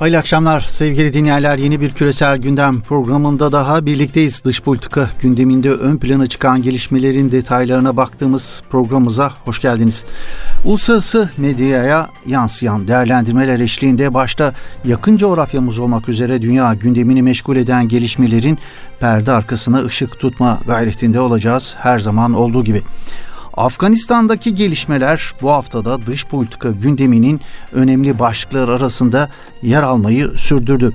Hayırlı akşamlar sevgili dinleyenler. Yeni bir küresel gündem programında daha birlikteyiz. Dış politika gündeminde ön plana çıkan gelişmelerin detaylarına baktığımız programımıza hoş geldiniz. Uluslararası medyaya yansıyan değerlendirmeler eşliğinde başta yakın coğrafyamız olmak üzere dünya gündemini meşgul eden gelişmelerin perde arkasına ışık tutma gayretinde olacağız her zaman olduğu gibi. Afganistan'daki gelişmeler bu haftada dış politika gündeminin önemli başlıkları arasında yer almayı sürdürdü.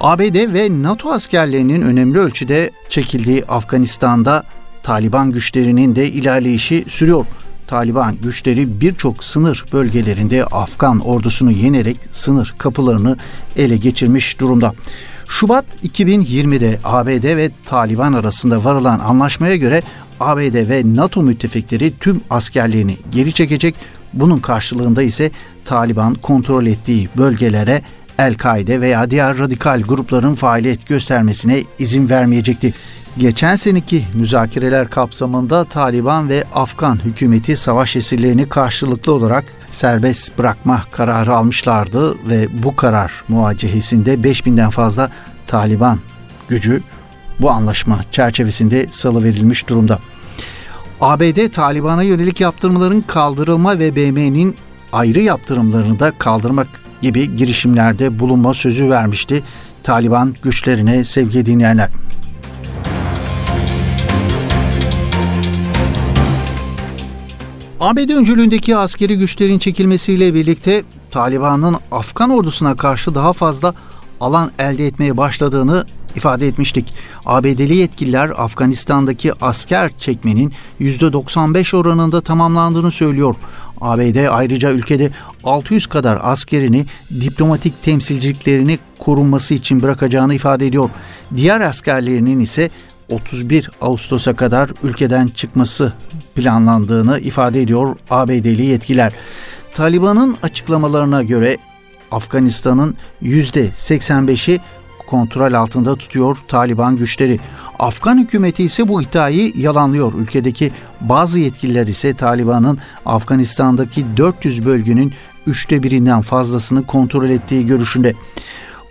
ABD ve NATO askerlerinin önemli ölçüde çekildiği Afganistan'da Taliban güçlerinin de ilerleyişi sürüyor. Taliban güçleri birçok sınır bölgelerinde Afgan ordusunu yenerek sınır kapılarını ele geçirmiş durumda. Şubat 2020'de ABD ve Taliban arasında varılan anlaşmaya göre ABD ve NATO müttefikleri tüm askerlerini geri çekecek. Bunun karşılığında ise Taliban kontrol ettiği bölgelere El-Kaide veya diğer radikal grupların faaliyet göstermesine izin vermeyecekti. Geçen seneki müzakereler kapsamında Taliban ve Afgan hükümeti savaş esirlerini karşılıklı olarak serbest bırakma kararı almışlardı ve bu karar muacehesinde 5000'den fazla Taliban gücü bu anlaşma çerçevesinde salıverilmiş durumda. ABD Taliban'a yönelik yaptırımların kaldırılma ve BM'nin ayrı yaptırımlarını da kaldırmak gibi girişimlerde bulunma sözü vermişti Taliban güçlerine sevgili dinleyenler. ABD öncülüğündeki askeri güçlerin çekilmesiyle birlikte Taliban'ın Afgan ordusuna karşı daha fazla alan elde etmeye başladığını ifade etmiştik. ABD'li yetkililer Afganistan'daki asker çekmenin %95 oranında tamamlandığını söylüyor. ABD ayrıca ülkede 600 kadar askerini diplomatik temsilciliklerini korunması için bırakacağını ifade ediyor. Diğer askerlerinin ise 31 Ağustos'a kadar ülkeden çıkması planlandığını ifade ediyor ABD'li yetkililer. Taliban'ın açıklamalarına göre Afganistan'ın %85'i kontrol altında tutuyor Taliban güçleri. Afgan hükümeti ise bu iddiayı yalanlıyor. Ülkedeki bazı yetkililer ise Taliban'ın Afganistan'daki 400 bölgenin üçte birinden fazlasını kontrol ettiği görüşünde.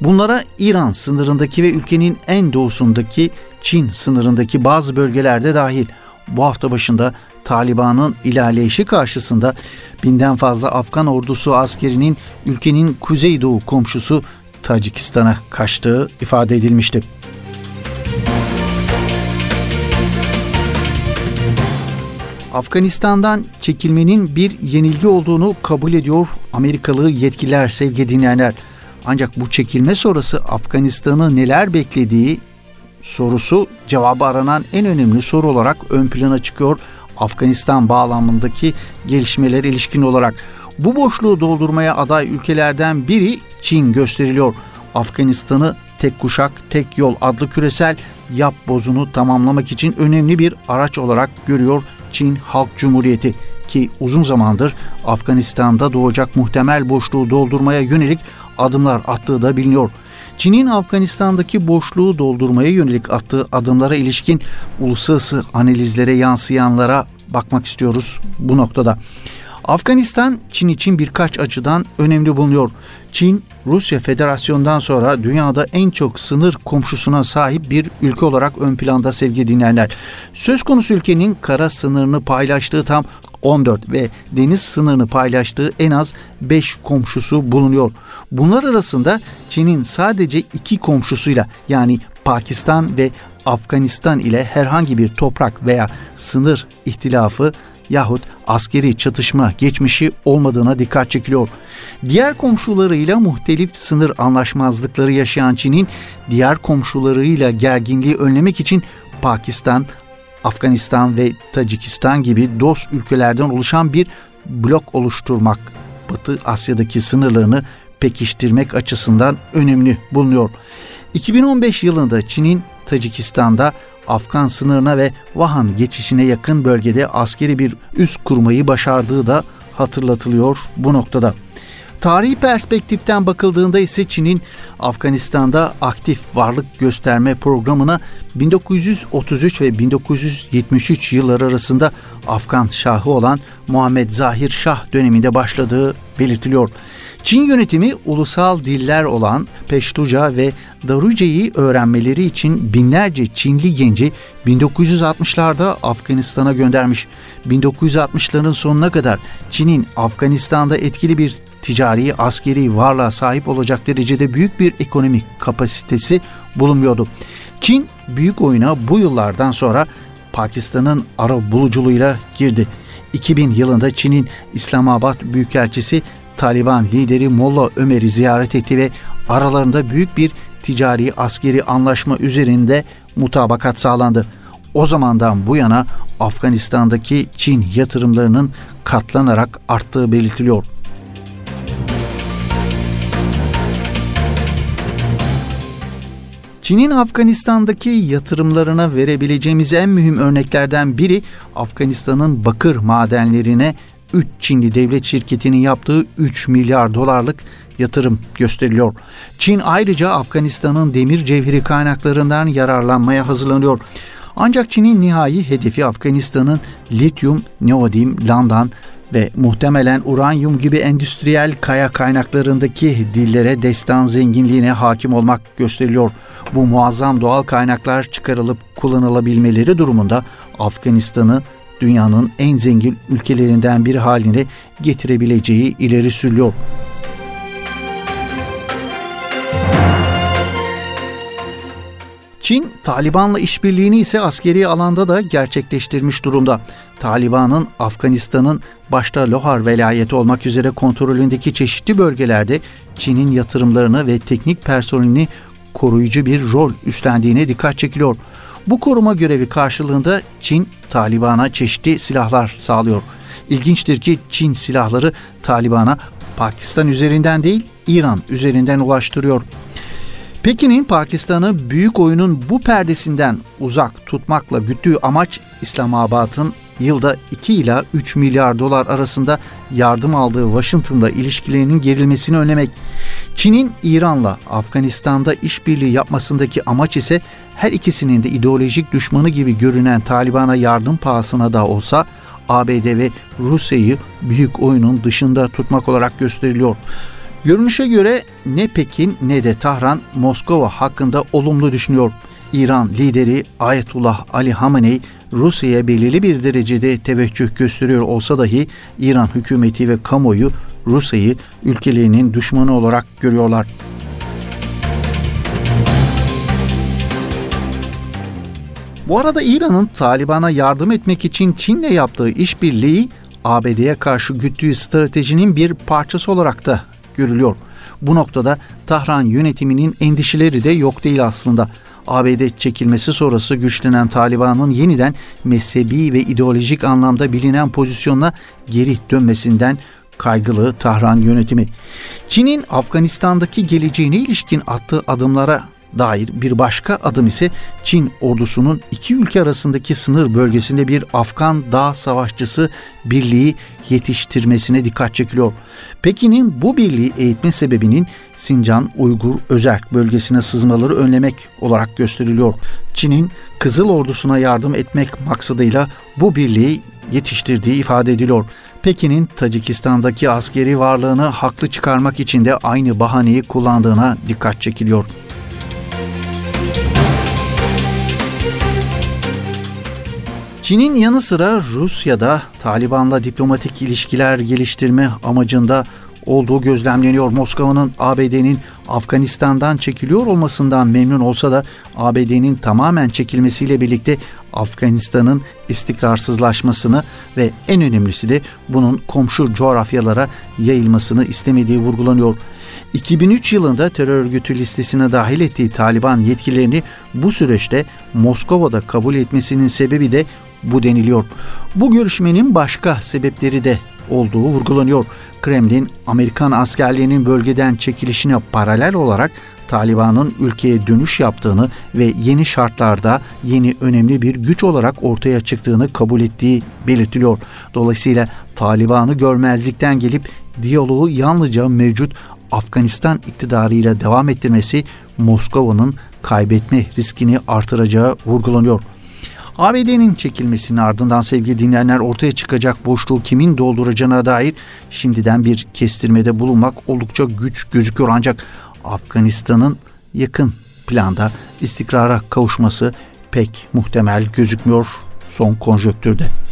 Bunlara İran sınırındaki ve ülkenin en doğusundaki Çin sınırındaki bazı bölgelerde dahil. Bu hafta başında Taliban'ın ilerleyişi karşısında binden fazla Afgan ordusu askerinin ülkenin kuzeydoğu komşusu Tacikistan'a kaçtığı ifade edilmişti. Afganistan'dan çekilmenin bir yenilgi olduğunu kabul ediyor Amerikalı yetkililer sevgili dinleyenler. Ancak bu çekilme sonrası Afganistan'ı neler beklediği sorusu cevabı aranan en önemli soru olarak ön plana çıkıyor. Afganistan bağlamındaki gelişmeler ilişkin olarak bu boşluğu doldurmaya aday ülkelerden biri Çin gösteriliyor. Afganistan'ı tek kuşak, tek yol adlı küresel yap bozunu tamamlamak için önemli bir araç olarak görüyor Çin Halk Cumhuriyeti ki uzun zamandır Afganistan'da doğacak muhtemel boşluğu doldurmaya yönelik adımlar attığı da biliniyor. Çin'in Afganistan'daki boşluğu doldurmaya yönelik attığı adımlara ilişkin uluslararası analizlere yansıyanlara bakmak istiyoruz bu noktada. Afganistan Çin için birkaç açıdan önemli bulunuyor. Çin, Rusya Federasyonu'ndan sonra dünyada en çok sınır komşusuna sahip bir ülke olarak ön planda sevgili dinleyenler. Söz konusu ülkenin kara sınırını paylaştığı tam 14 ve deniz sınırını paylaştığı en az 5 komşusu bulunuyor. Bunlar arasında Çin'in sadece iki komşusuyla yani Pakistan ve Afganistan ile herhangi bir toprak veya sınır ihtilafı yahut askeri çatışma geçmişi olmadığına dikkat çekiliyor. Diğer komşularıyla muhtelif sınır anlaşmazlıkları yaşayan Çin'in diğer komşularıyla gerginliği önlemek için Pakistan, Afganistan ve Tacikistan gibi dost ülkelerden oluşan bir blok oluşturmak Batı Asya'daki sınırlarını pekiştirmek açısından önemli bulunuyor. 2015 yılında Çin'in Tacikistan'da Afgan sınırına ve Vahan geçişine yakın bölgede askeri bir üs kurmayı başardığı da hatırlatılıyor bu noktada. Tarihi perspektiften bakıldığında ise Çin'in Afganistan'da aktif varlık gösterme programına 1933 ve 1973 yılları arasında Afgan Şahı olan Muhammed Zahir Şah döneminde başladığı belirtiliyor. Çin yönetimi ulusal diller olan Peştuca ve Daruce'yi öğrenmeleri için binlerce Çinli genci 1960'larda Afganistan'a göndermiş. 1960'ların sonuna kadar Çin'in Afganistan'da etkili bir ticari, askeri varlığa sahip olacak derecede büyük bir ekonomik kapasitesi bulunmuyordu. Çin büyük oyuna bu yıllardan sonra Pakistan'ın ara buluculuğuyla girdi. 2000 yılında Çin'in İslamabad Büyükelçisi Taliban lideri Molla Ömer'i ziyaret etti ve aralarında büyük bir ticari askeri anlaşma üzerinde mutabakat sağlandı. O zamandan bu yana Afganistan'daki Çin yatırımlarının katlanarak arttığı belirtiliyor. Çin'in Afganistan'daki yatırımlarına verebileceğimiz en mühim örneklerden biri Afganistan'ın bakır madenlerine 3 Çinli devlet şirketinin yaptığı 3 milyar dolarlık yatırım gösteriliyor. Çin ayrıca Afganistan'ın demir cevheri kaynaklarından yararlanmaya hazırlanıyor. Ancak Çin'in nihai hedefi Afganistan'ın lityum, neodim, landan ve muhtemelen uranyum gibi endüstriyel kaya kaynaklarındaki dillere destan zenginliğine hakim olmak gösteriliyor. Bu muazzam doğal kaynaklar çıkarılıp kullanılabilmeleri durumunda Afganistan'ı dünyanın en zengin ülkelerinden biri haline getirebileceği ileri sürüyor. Çin, Taliban'la işbirliğini ise askeri alanda da gerçekleştirmiş durumda. Taliban'ın Afganistan'ın başta Lohar velayeti olmak üzere kontrolündeki çeşitli bölgelerde Çin'in yatırımlarını ve teknik personelini koruyucu bir rol üstlendiğine dikkat çekiliyor. Bu koruma görevi karşılığında Çin, Taliban'a çeşitli silahlar sağlıyor. İlginçtir ki Çin silahları Taliban'a Pakistan üzerinden değil, İran üzerinden ulaştırıyor. Pekin'in Pakistan'ı büyük oyunun bu perdesinden uzak tutmakla güttüğü amaç İslamabad'ın yılda 2 ila 3 milyar dolar arasında yardım aldığı Washington'da ilişkilerinin gerilmesini önlemek. Çin'in İran'la Afganistan'da işbirliği yapmasındaki amaç ise her ikisinin de ideolojik düşmanı gibi görünen Taliban'a yardım pahasına da olsa ABD ve Rusya'yı büyük oyunun dışında tutmak olarak gösteriliyor. Görünüşe göre ne Pekin ne de Tahran Moskova hakkında olumlu düşünüyor. İran lideri Ayetullah Ali Hamenei Rusya'ya belirli bir derecede teveccüh gösteriyor olsa dahi İran hükümeti ve kamuoyu Rusya'yı ülkelerinin düşmanı olarak görüyorlar. Bu arada İran'ın Taliban'a yardım etmek için Çin'le yaptığı işbirliği ABD'ye karşı güttüğü stratejinin bir parçası olarak da görülüyor. Bu noktada Tahran yönetiminin endişeleri de yok değil aslında. ABD çekilmesi sonrası güçlenen Taliban'ın yeniden mezhebi ve ideolojik anlamda bilinen pozisyonuna geri dönmesinden kaygılı Tahran yönetimi. Çin'in Afganistan'daki geleceğine ilişkin attığı adımlara dair bir başka adım ise Çin ordusunun iki ülke arasındaki sınır bölgesinde bir Afgan dağ savaşçısı birliği yetiştirmesine dikkat çekiliyor. Pekin'in bu birliği eğitme sebebinin Sincan Uygur Özerk bölgesine sızmaları önlemek olarak gösteriliyor. Çin'in Kızıl Ordusu'na yardım etmek maksadıyla bu birliği yetiştirdiği ifade ediliyor. Pekin'in Tacikistan'daki askeri varlığını haklı çıkarmak için de aynı bahaneyi kullandığına dikkat çekiliyor. Çin'in yanı sıra Rusya'da Taliban'la diplomatik ilişkiler geliştirme amacında olduğu gözlemleniyor. Moskova'nın ABD'nin Afganistan'dan çekiliyor olmasından memnun olsa da ABD'nin tamamen çekilmesiyle birlikte Afganistan'ın istikrarsızlaşmasını ve en önemlisi de bunun komşu coğrafyalara yayılmasını istemediği vurgulanıyor. 2003 yılında terör örgütü listesine dahil ettiği Taliban yetkililerini bu süreçte Moskova'da kabul etmesinin sebebi de bu deniliyor. Bu görüşmenin başka sebepleri de olduğu vurgulanıyor. Kremlin, Amerikan askerlerinin bölgeden çekilişine paralel olarak Taliban'ın ülkeye dönüş yaptığını ve yeni şartlarda yeni önemli bir güç olarak ortaya çıktığını kabul ettiği belirtiliyor. Dolayısıyla Taliban'ı görmezlikten gelip diyaloğu yalnızca mevcut Afganistan iktidarıyla devam ettirmesi Moskova'nın kaybetme riskini artıracağı vurgulanıyor. ABD'nin çekilmesinin ardından sevgili dinleyenler ortaya çıkacak boşluğu kimin dolduracağına dair şimdiden bir kestirmede bulunmak oldukça güç gözüküyor ancak Afganistan'ın yakın planda istikrara kavuşması pek muhtemel gözükmüyor son konjöktürde.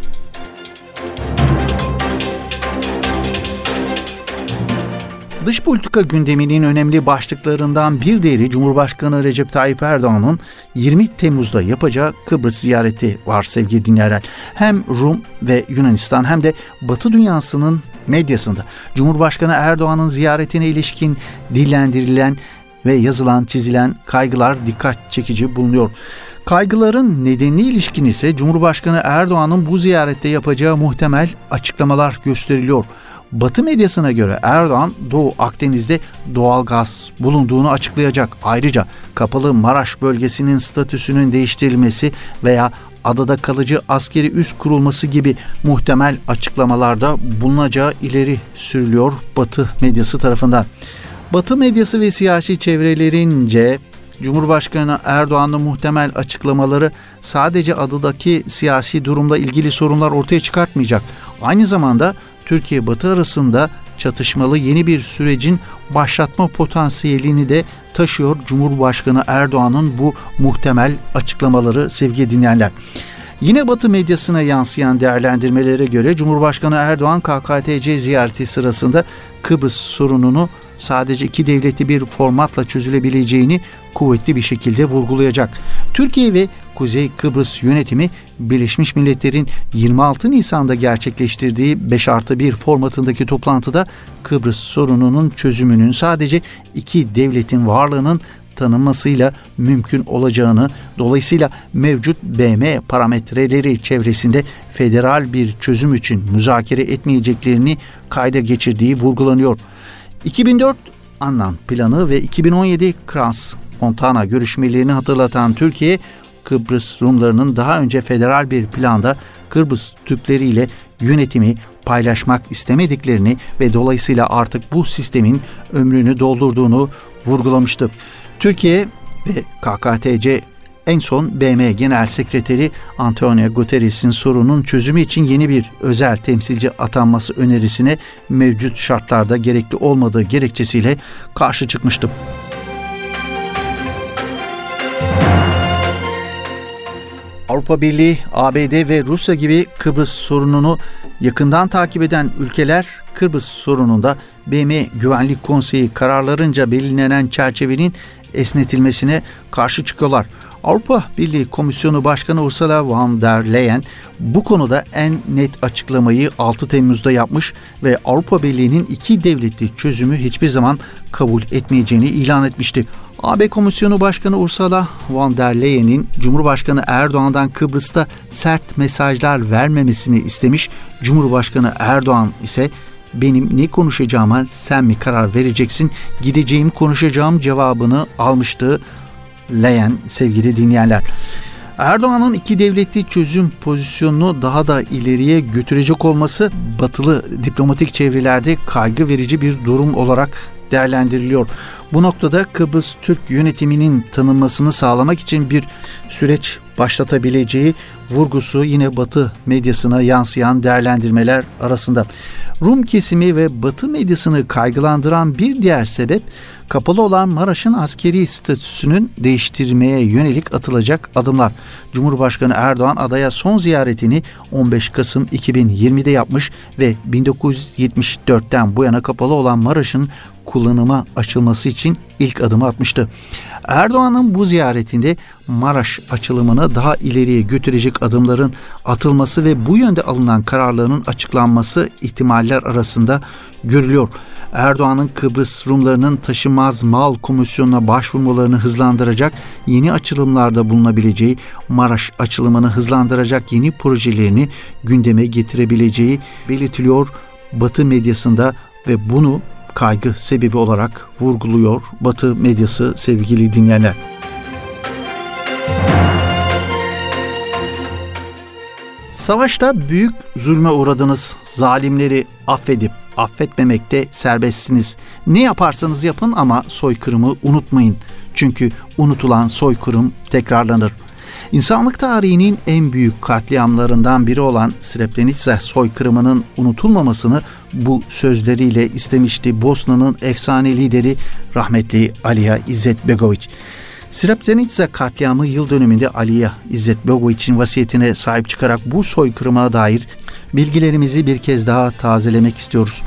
Dış politika gündeminin önemli başlıklarından bir diğeri Cumhurbaşkanı Recep Tayyip Erdoğan'ın 20 Temmuz'da yapacağı Kıbrıs ziyareti var sevgili dinleyenler. Hem Rum ve Yunanistan hem de Batı dünyasının medyasında Cumhurbaşkanı Erdoğan'ın ziyaretine ilişkin dillendirilen ve yazılan çizilen kaygılar dikkat çekici bulunuyor. Kaygıların nedenine ilişkin ise Cumhurbaşkanı Erdoğan'ın bu ziyarette yapacağı muhtemel açıklamalar gösteriliyor. Batı medyasına göre Erdoğan Doğu Akdeniz'de doğal gaz bulunduğunu açıklayacak. Ayrıca kapalı Maraş bölgesinin statüsünün değiştirilmesi veya adada kalıcı askeri üs kurulması gibi muhtemel açıklamalarda bulunacağı ileri sürülüyor Batı medyası tarafından. Batı medyası ve siyasi çevrelerince Cumhurbaşkanı Erdoğan'ın muhtemel açıklamaları sadece adadaki siyasi durumla ilgili sorunlar ortaya çıkartmayacak. Aynı zamanda Türkiye-Batı arasında çatışmalı yeni bir sürecin başlatma potansiyelini de taşıyor Cumhurbaşkanı Erdoğan'ın bu muhtemel açıklamaları sevgili dinleyenler. Yine Batı medyasına yansıyan değerlendirmelere göre Cumhurbaşkanı Erdoğan KKTC ziyareti sırasında Kıbrıs sorununu sadece iki devletli bir formatla çözülebileceğini kuvvetli bir şekilde vurgulayacak. Türkiye ve Kuzey Kıbrıs yönetimi Birleşmiş Milletler'in 26 Nisan'da gerçekleştirdiği 5 artı 1 formatındaki toplantıda Kıbrıs sorununun çözümünün sadece iki devletin varlığının tanınmasıyla mümkün olacağını, dolayısıyla mevcut BM parametreleri çevresinde federal bir çözüm için müzakere etmeyeceklerini kayda geçirdiği vurgulanıyor. 2004 Annan planı ve 2017 Kras Montana görüşmelerini hatırlatan Türkiye, Kıbrıs Rumlarının daha önce federal bir planda Kıbrıs Türkleri ile yönetimi paylaşmak istemediklerini ve dolayısıyla artık bu sistemin ömrünü doldurduğunu vurgulamıştı. Türkiye ve KKTC en son BM Genel Sekreteri Antonio Guterres'in sorunun çözümü için yeni bir özel temsilci atanması önerisine mevcut şartlarda gerekli olmadığı gerekçesiyle karşı çıkmıştı. Avrupa Birliği, ABD ve Rusya gibi Kıbrıs sorununu yakından takip eden ülkeler Kıbrıs sorununda BM Güvenlik Konseyi kararlarınca belirlenen çerçevenin esnetilmesine karşı çıkıyorlar. Avrupa Birliği Komisyonu Başkanı Ursula von der Leyen bu konuda en net açıklamayı 6 Temmuz'da yapmış ve Avrupa Birliği'nin iki devletli çözümü hiçbir zaman kabul etmeyeceğini ilan etmişti. AB Komisyonu Başkanı Ursula von der Leyen'in Cumhurbaşkanı Erdoğan'dan Kıbrıs'ta sert mesajlar vermemesini istemiş. Cumhurbaşkanı Erdoğan ise benim ne konuşacağıma sen mi karar vereceksin? Gideceğim konuşacağım cevabını almıştı Leyen sevgili dinleyenler. Erdoğan'ın iki devletli çözüm pozisyonunu daha da ileriye götürecek olması batılı diplomatik çevrelerde kaygı verici bir durum olarak değerlendiriliyor. Bu noktada Kıbrıs Türk yönetiminin tanınmasını sağlamak için bir süreç başlatabileceği vurgusu yine Batı medyasına yansıyan değerlendirmeler arasında. Rum kesimi ve Batı medyasını kaygılandıran bir diğer sebep kapalı olan Maraş'ın askeri statüsünün değiştirmeye yönelik atılacak adımlar. Cumhurbaşkanı Erdoğan adaya son ziyaretini 15 Kasım 2020'de yapmış ve 1974'ten bu yana kapalı olan Maraş'ın kullanıma açılması için ilk adımı atmıştı. Erdoğan'ın bu ziyaretinde Maraş açılımını daha ileriye götürecek adımların atılması ve bu yönde alınan kararların açıklanması ihtimaller arasında görülüyor. Erdoğan'ın Kıbrıs Rumlarının taşınmaz mal komisyonuna başvurmalarını hızlandıracak yeni açılımlarda bulunabileceği, Maraş açılımını hızlandıracak yeni projelerini gündeme getirebileceği belirtiliyor Batı medyasında ve bunu kaygı sebebi olarak vurguluyor Batı medyası sevgili dinleyenler. Savaşta büyük zulme uğradınız. Zalimleri affedip affetmemekte serbestsiniz. Ne yaparsanız yapın ama soykırımı unutmayın. Çünkü unutulan soykırım tekrarlanır. İnsanlık tarihinin en büyük katliamlarından biri olan Srebrenica soykırımının unutulmamasını bu sözleriyle istemişti Bosna'nın efsane lideri rahmetli Aliya İzzet Begoviç. Srebrenica katliamı yıl dönümünde Aliya İzzet Begoviç'in vasiyetine sahip çıkarak bu soykırıma dair bilgilerimizi bir kez daha tazelemek istiyoruz.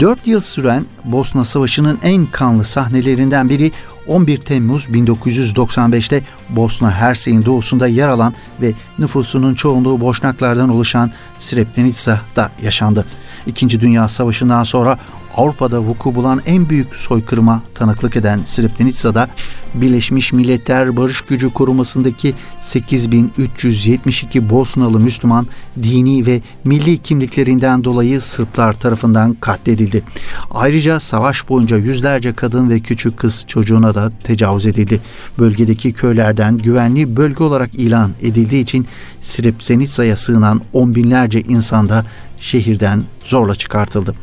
4 yıl süren Bosna Savaşı'nın en kanlı sahnelerinden biri 11 Temmuz 1995'te Bosna Hersey'in doğusunda yer alan ve nüfusunun çoğunluğu Boşnaklardan oluşan Srebrenica'da yaşandı. İkinci Dünya Savaşı'ndan sonra Avrupa'da vuku bulan en büyük soykırıma tanıklık eden Srebrenica'da Birleşmiş Milletler Barış Gücü korumasındaki 8372 Bosnalı Müslüman dini ve milli kimliklerinden dolayı Sırplar tarafından katledildi. Ayrıca savaş boyunca yüzlerce kadın ve küçük kız çocuğuna da tecavüz edildi. Bölgedeki köylerden güvenli bölge olarak ilan edildiği için Srebrenica'ya sığınan on binlerce insan da şehirden zorla çıkartıldı.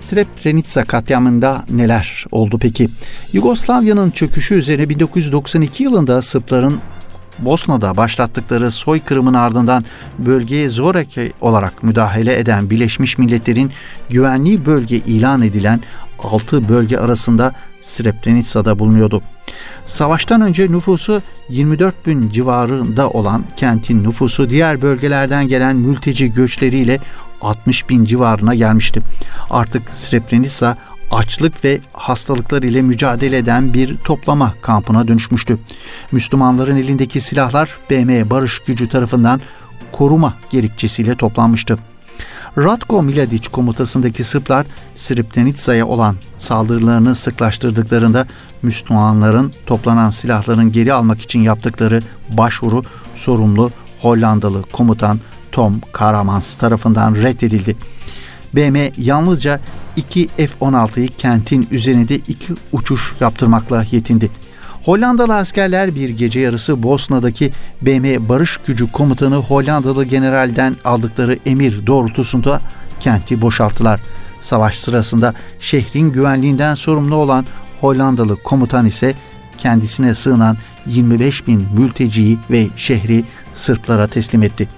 Srebrenica katliamında neler oldu peki? Yugoslavya'nın çöküşü üzerine 1992 yılında Sırpların Bosna'da başlattıkları soykırımın ardından bölgeye zoraki olarak müdahale eden Birleşmiş Milletler'in güvenli bölge ilan edilen 6 bölge arasında Srebrenica'da bulunuyordu. Savaştan önce nüfusu 24 bin civarında olan kentin nüfusu diğer bölgelerden gelen mülteci göçleriyle 60 bin civarına gelmişti. Artık Srebrenica açlık ve hastalıklar ile mücadele eden bir toplama kampına dönüşmüştü. Müslümanların elindeki silahlar BM Barış Gücü tarafından koruma gerekçesiyle toplanmıştı. Ratko Mladic komutasındaki Sırplar Srebrenica'ya olan saldırılarını sıklaştırdıklarında Müslümanların toplanan silahların geri almak için yaptıkları başvuru sorumlu Hollandalı komutan Tom Karamans tarafından reddedildi. BM yalnızca iki F-16'yı kentin üzerinde iki uçuş yaptırmakla yetindi. Hollandalı askerler bir gece yarısı Bosna'daki BM Barış Gücü Komutanı Hollandalı generalden aldıkları emir doğrultusunda kenti boşalttılar. Savaş sırasında şehrin güvenliğinden sorumlu olan Hollandalı komutan ise kendisine sığınan 25 bin mülteciyi ve şehri Sırplara teslim etti.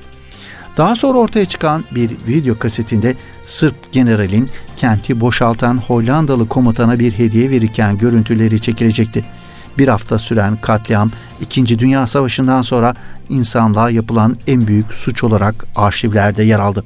Daha sonra ortaya çıkan bir video kasetinde Sırp generalin kenti boşaltan Hollandalı komutana bir hediye verirken görüntüleri çekilecekti. Bir hafta süren katliam 2. Dünya Savaşı'ndan sonra insanlığa yapılan en büyük suç olarak arşivlerde yer aldı.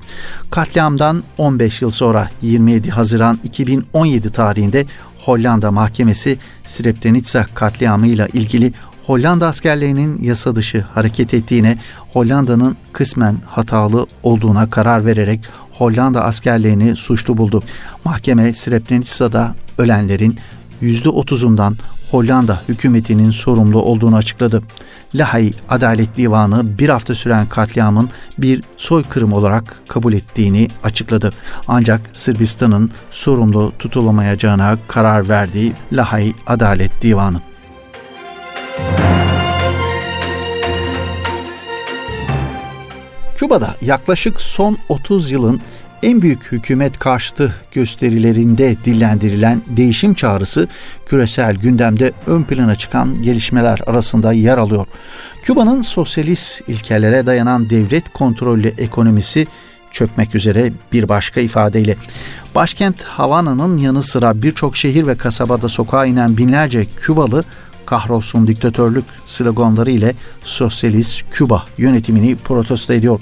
Katliamdan 15 yıl sonra 27 Haziran 2017 tarihinde Hollanda Mahkemesi Srebrenica katliamıyla ilgili Hollanda askerlerinin yasa dışı hareket ettiğine, Hollanda'nın kısmen hatalı olduğuna karar vererek Hollanda askerlerini suçlu buldu. Mahkeme Srebrenica'da ölenlerin %30'undan Hollanda hükümetinin sorumlu olduğunu açıkladı. Lahey Adalet Divanı bir hafta süren katliamın bir soykırım olarak kabul ettiğini açıkladı. Ancak Sırbistan'ın sorumlu tutulamayacağına karar verdiği Lahey Adalet Divanı. Küba'da yaklaşık son 30 yılın en büyük hükümet karşıtı gösterilerinde dillendirilen değişim çağrısı küresel gündemde ön plana çıkan gelişmeler arasında yer alıyor. Küba'nın sosyalist ilkelere dayanan devlet kontrollü ekonomisi çökmek üzere bir başka ifadeyle. Başkent Havana'nın yanı sıra birçok şehir ve kasabada sokağa inen binlerce Kübalı kahrolsun diktatörlük sloganları ile sosyalist Küba yönetimini protesto ediyor.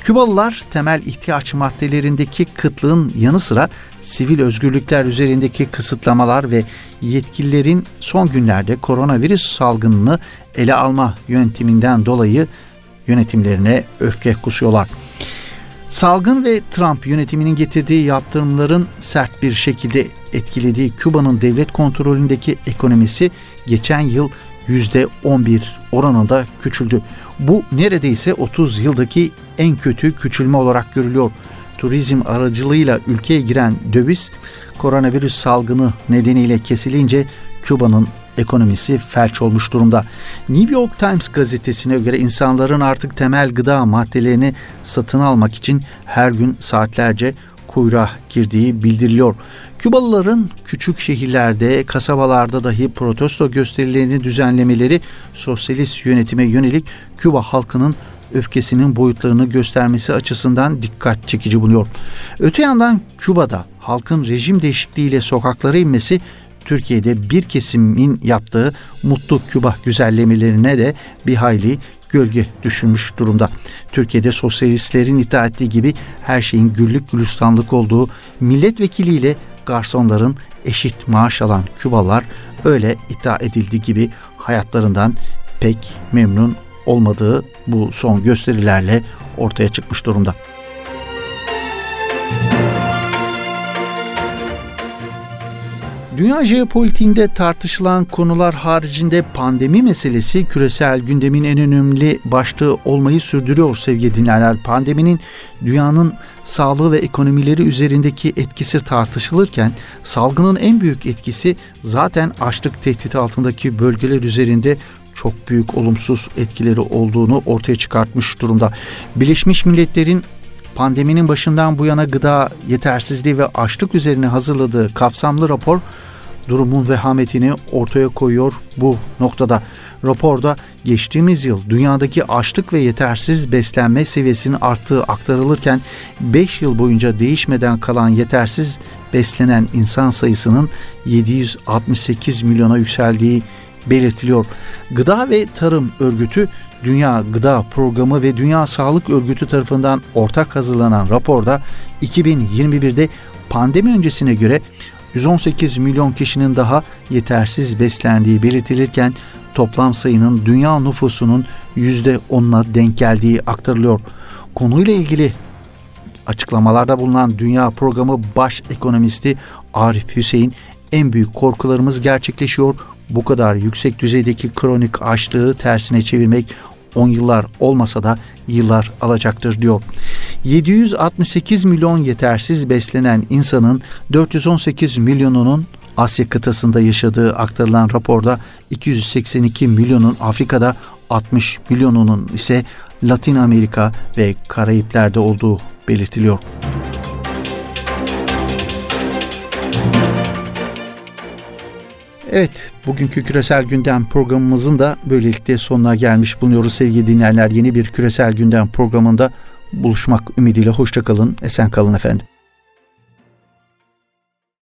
Kübalılar temel ihtiyaç maddelerindeki kıtlığın yanı sıra sivil özgürlükler üzerindeki kısıtlamalar ve yetkililerin son günlerde koronavirüs salgınını ele alma yönteminden dolayı yönetimlerine öfke kusuyorlar. Salgın ve Trump yönetiminin getirdiği yaptırımların sert bir şekilde etkilediği Küba'nın devlet kontrolündeki ekonomisi geçen yıl %11 oranında küçüldü. Bu neredeyse 30 yıldaki en kötü küçülme olarak görülüyor. Turizm aracılığıyla ülkeye giren döviz koronavirüs salgını nedeniyle kesilince Küba'nın ekonomisi felç olmuş durumda. New York Times gazetesine göre insanların artık temel gıda maddelerini satın almak için her gün saatlerce kuyruğa girdiği bildiriliyor. Kübalıların küçük şehirlerde, kasabalarda dahi protesto gösterilerini düzenlemeleri sosyalist yönetime yönelik Küba halkının öfkesinin boyutlarını göstermesi açısından dikkat çekici buluyor. Öte yandan Küba'da halkın rejim değişikliğiyle sokaklara inmesi Türkiye'de bir kesimin yaptığı mutlu Küba güzellemelerine de bir hayli gölge düşünmüş durumda. Türkiye'de sosyalistlerin iddia ettiği gibi her şeyin güllük gülistanlık olduğu milletvekiliyle garsonların eşit maaş alan Kübalılar öyle iddia edildiği gibi hayatlarından pek memnun olmadığı bu son gösterilerle ortaya çıkmış durumda. Dünya jeopolitiğinde tartışılan konular haricinde pandemi meselesi küresel gündemin en önemli başlığı olmayı sürdürüyor sevgili dinleyenler. Pandeminin dünyanın sağlığı ve ekonomileri üzerindeki etkisi tartışılırken salgının en büyük etkisi zaten açlık tehdidi altındaki bölgeler üzerinde çok büyük olumsuz etkileri olduğunu ortaya çıkartmış durumda. Birleşmiş Milletler'in pandeminin başından bu yana gıda yetersizliği ve açlık üzerine hazırladığı kapsamlı rapor durumun vehametini ortaya koyuyor bu noktada. Raporda geçtiğimiz yıl dünyadaki açlık ve yetersiz beslenme seviyesinin arttığı aktarılırken 5 yıl boyunca değişmeden kalan yetersiz beslenen insan sayısının 768 milyona yükseldiği belirtiliyor. Gıda ve Tarım Örgütü Dünya Gıda Programı ve Dünya Sağlık Örgütü tarafından ortak hazırlanan raporda 2021'de pandemi öncesine göre 118 milyon kişinin daha yetersiz beslendiği belirtilirken toplam sayının dünya nüfusunun %10'una denk geldiği aktarılıyor. Konuyla ilgili açıklamalarda bulunan Dünya Programı Baş Ekonomisti Arif Hüseyin en büyük korkularımız gerçekleşiyor. Bu kadar yüksek düzeydeki kronik açlığı tersine çevirmek 10 yıllar olmasa da yıllar alacaktır diyor. 768 milyon yetersiz beslenen insanın 418 milyonunun Asya kıtasında yaşadığı aktarılan raporda 282 milyonun Afrika'da 60 milyonunun ise Latin Amerika ve Karayipler'de olduğu belirtiliyor. Evet, bugünkü küresel gündem programımızın da böylelikle sonuna gelmiş bulunuyoruz sevgili dinleyenler. Yeni bir küresel gündem programında buluşmak ümidiyle hoşçakalın, esen kalın efendim.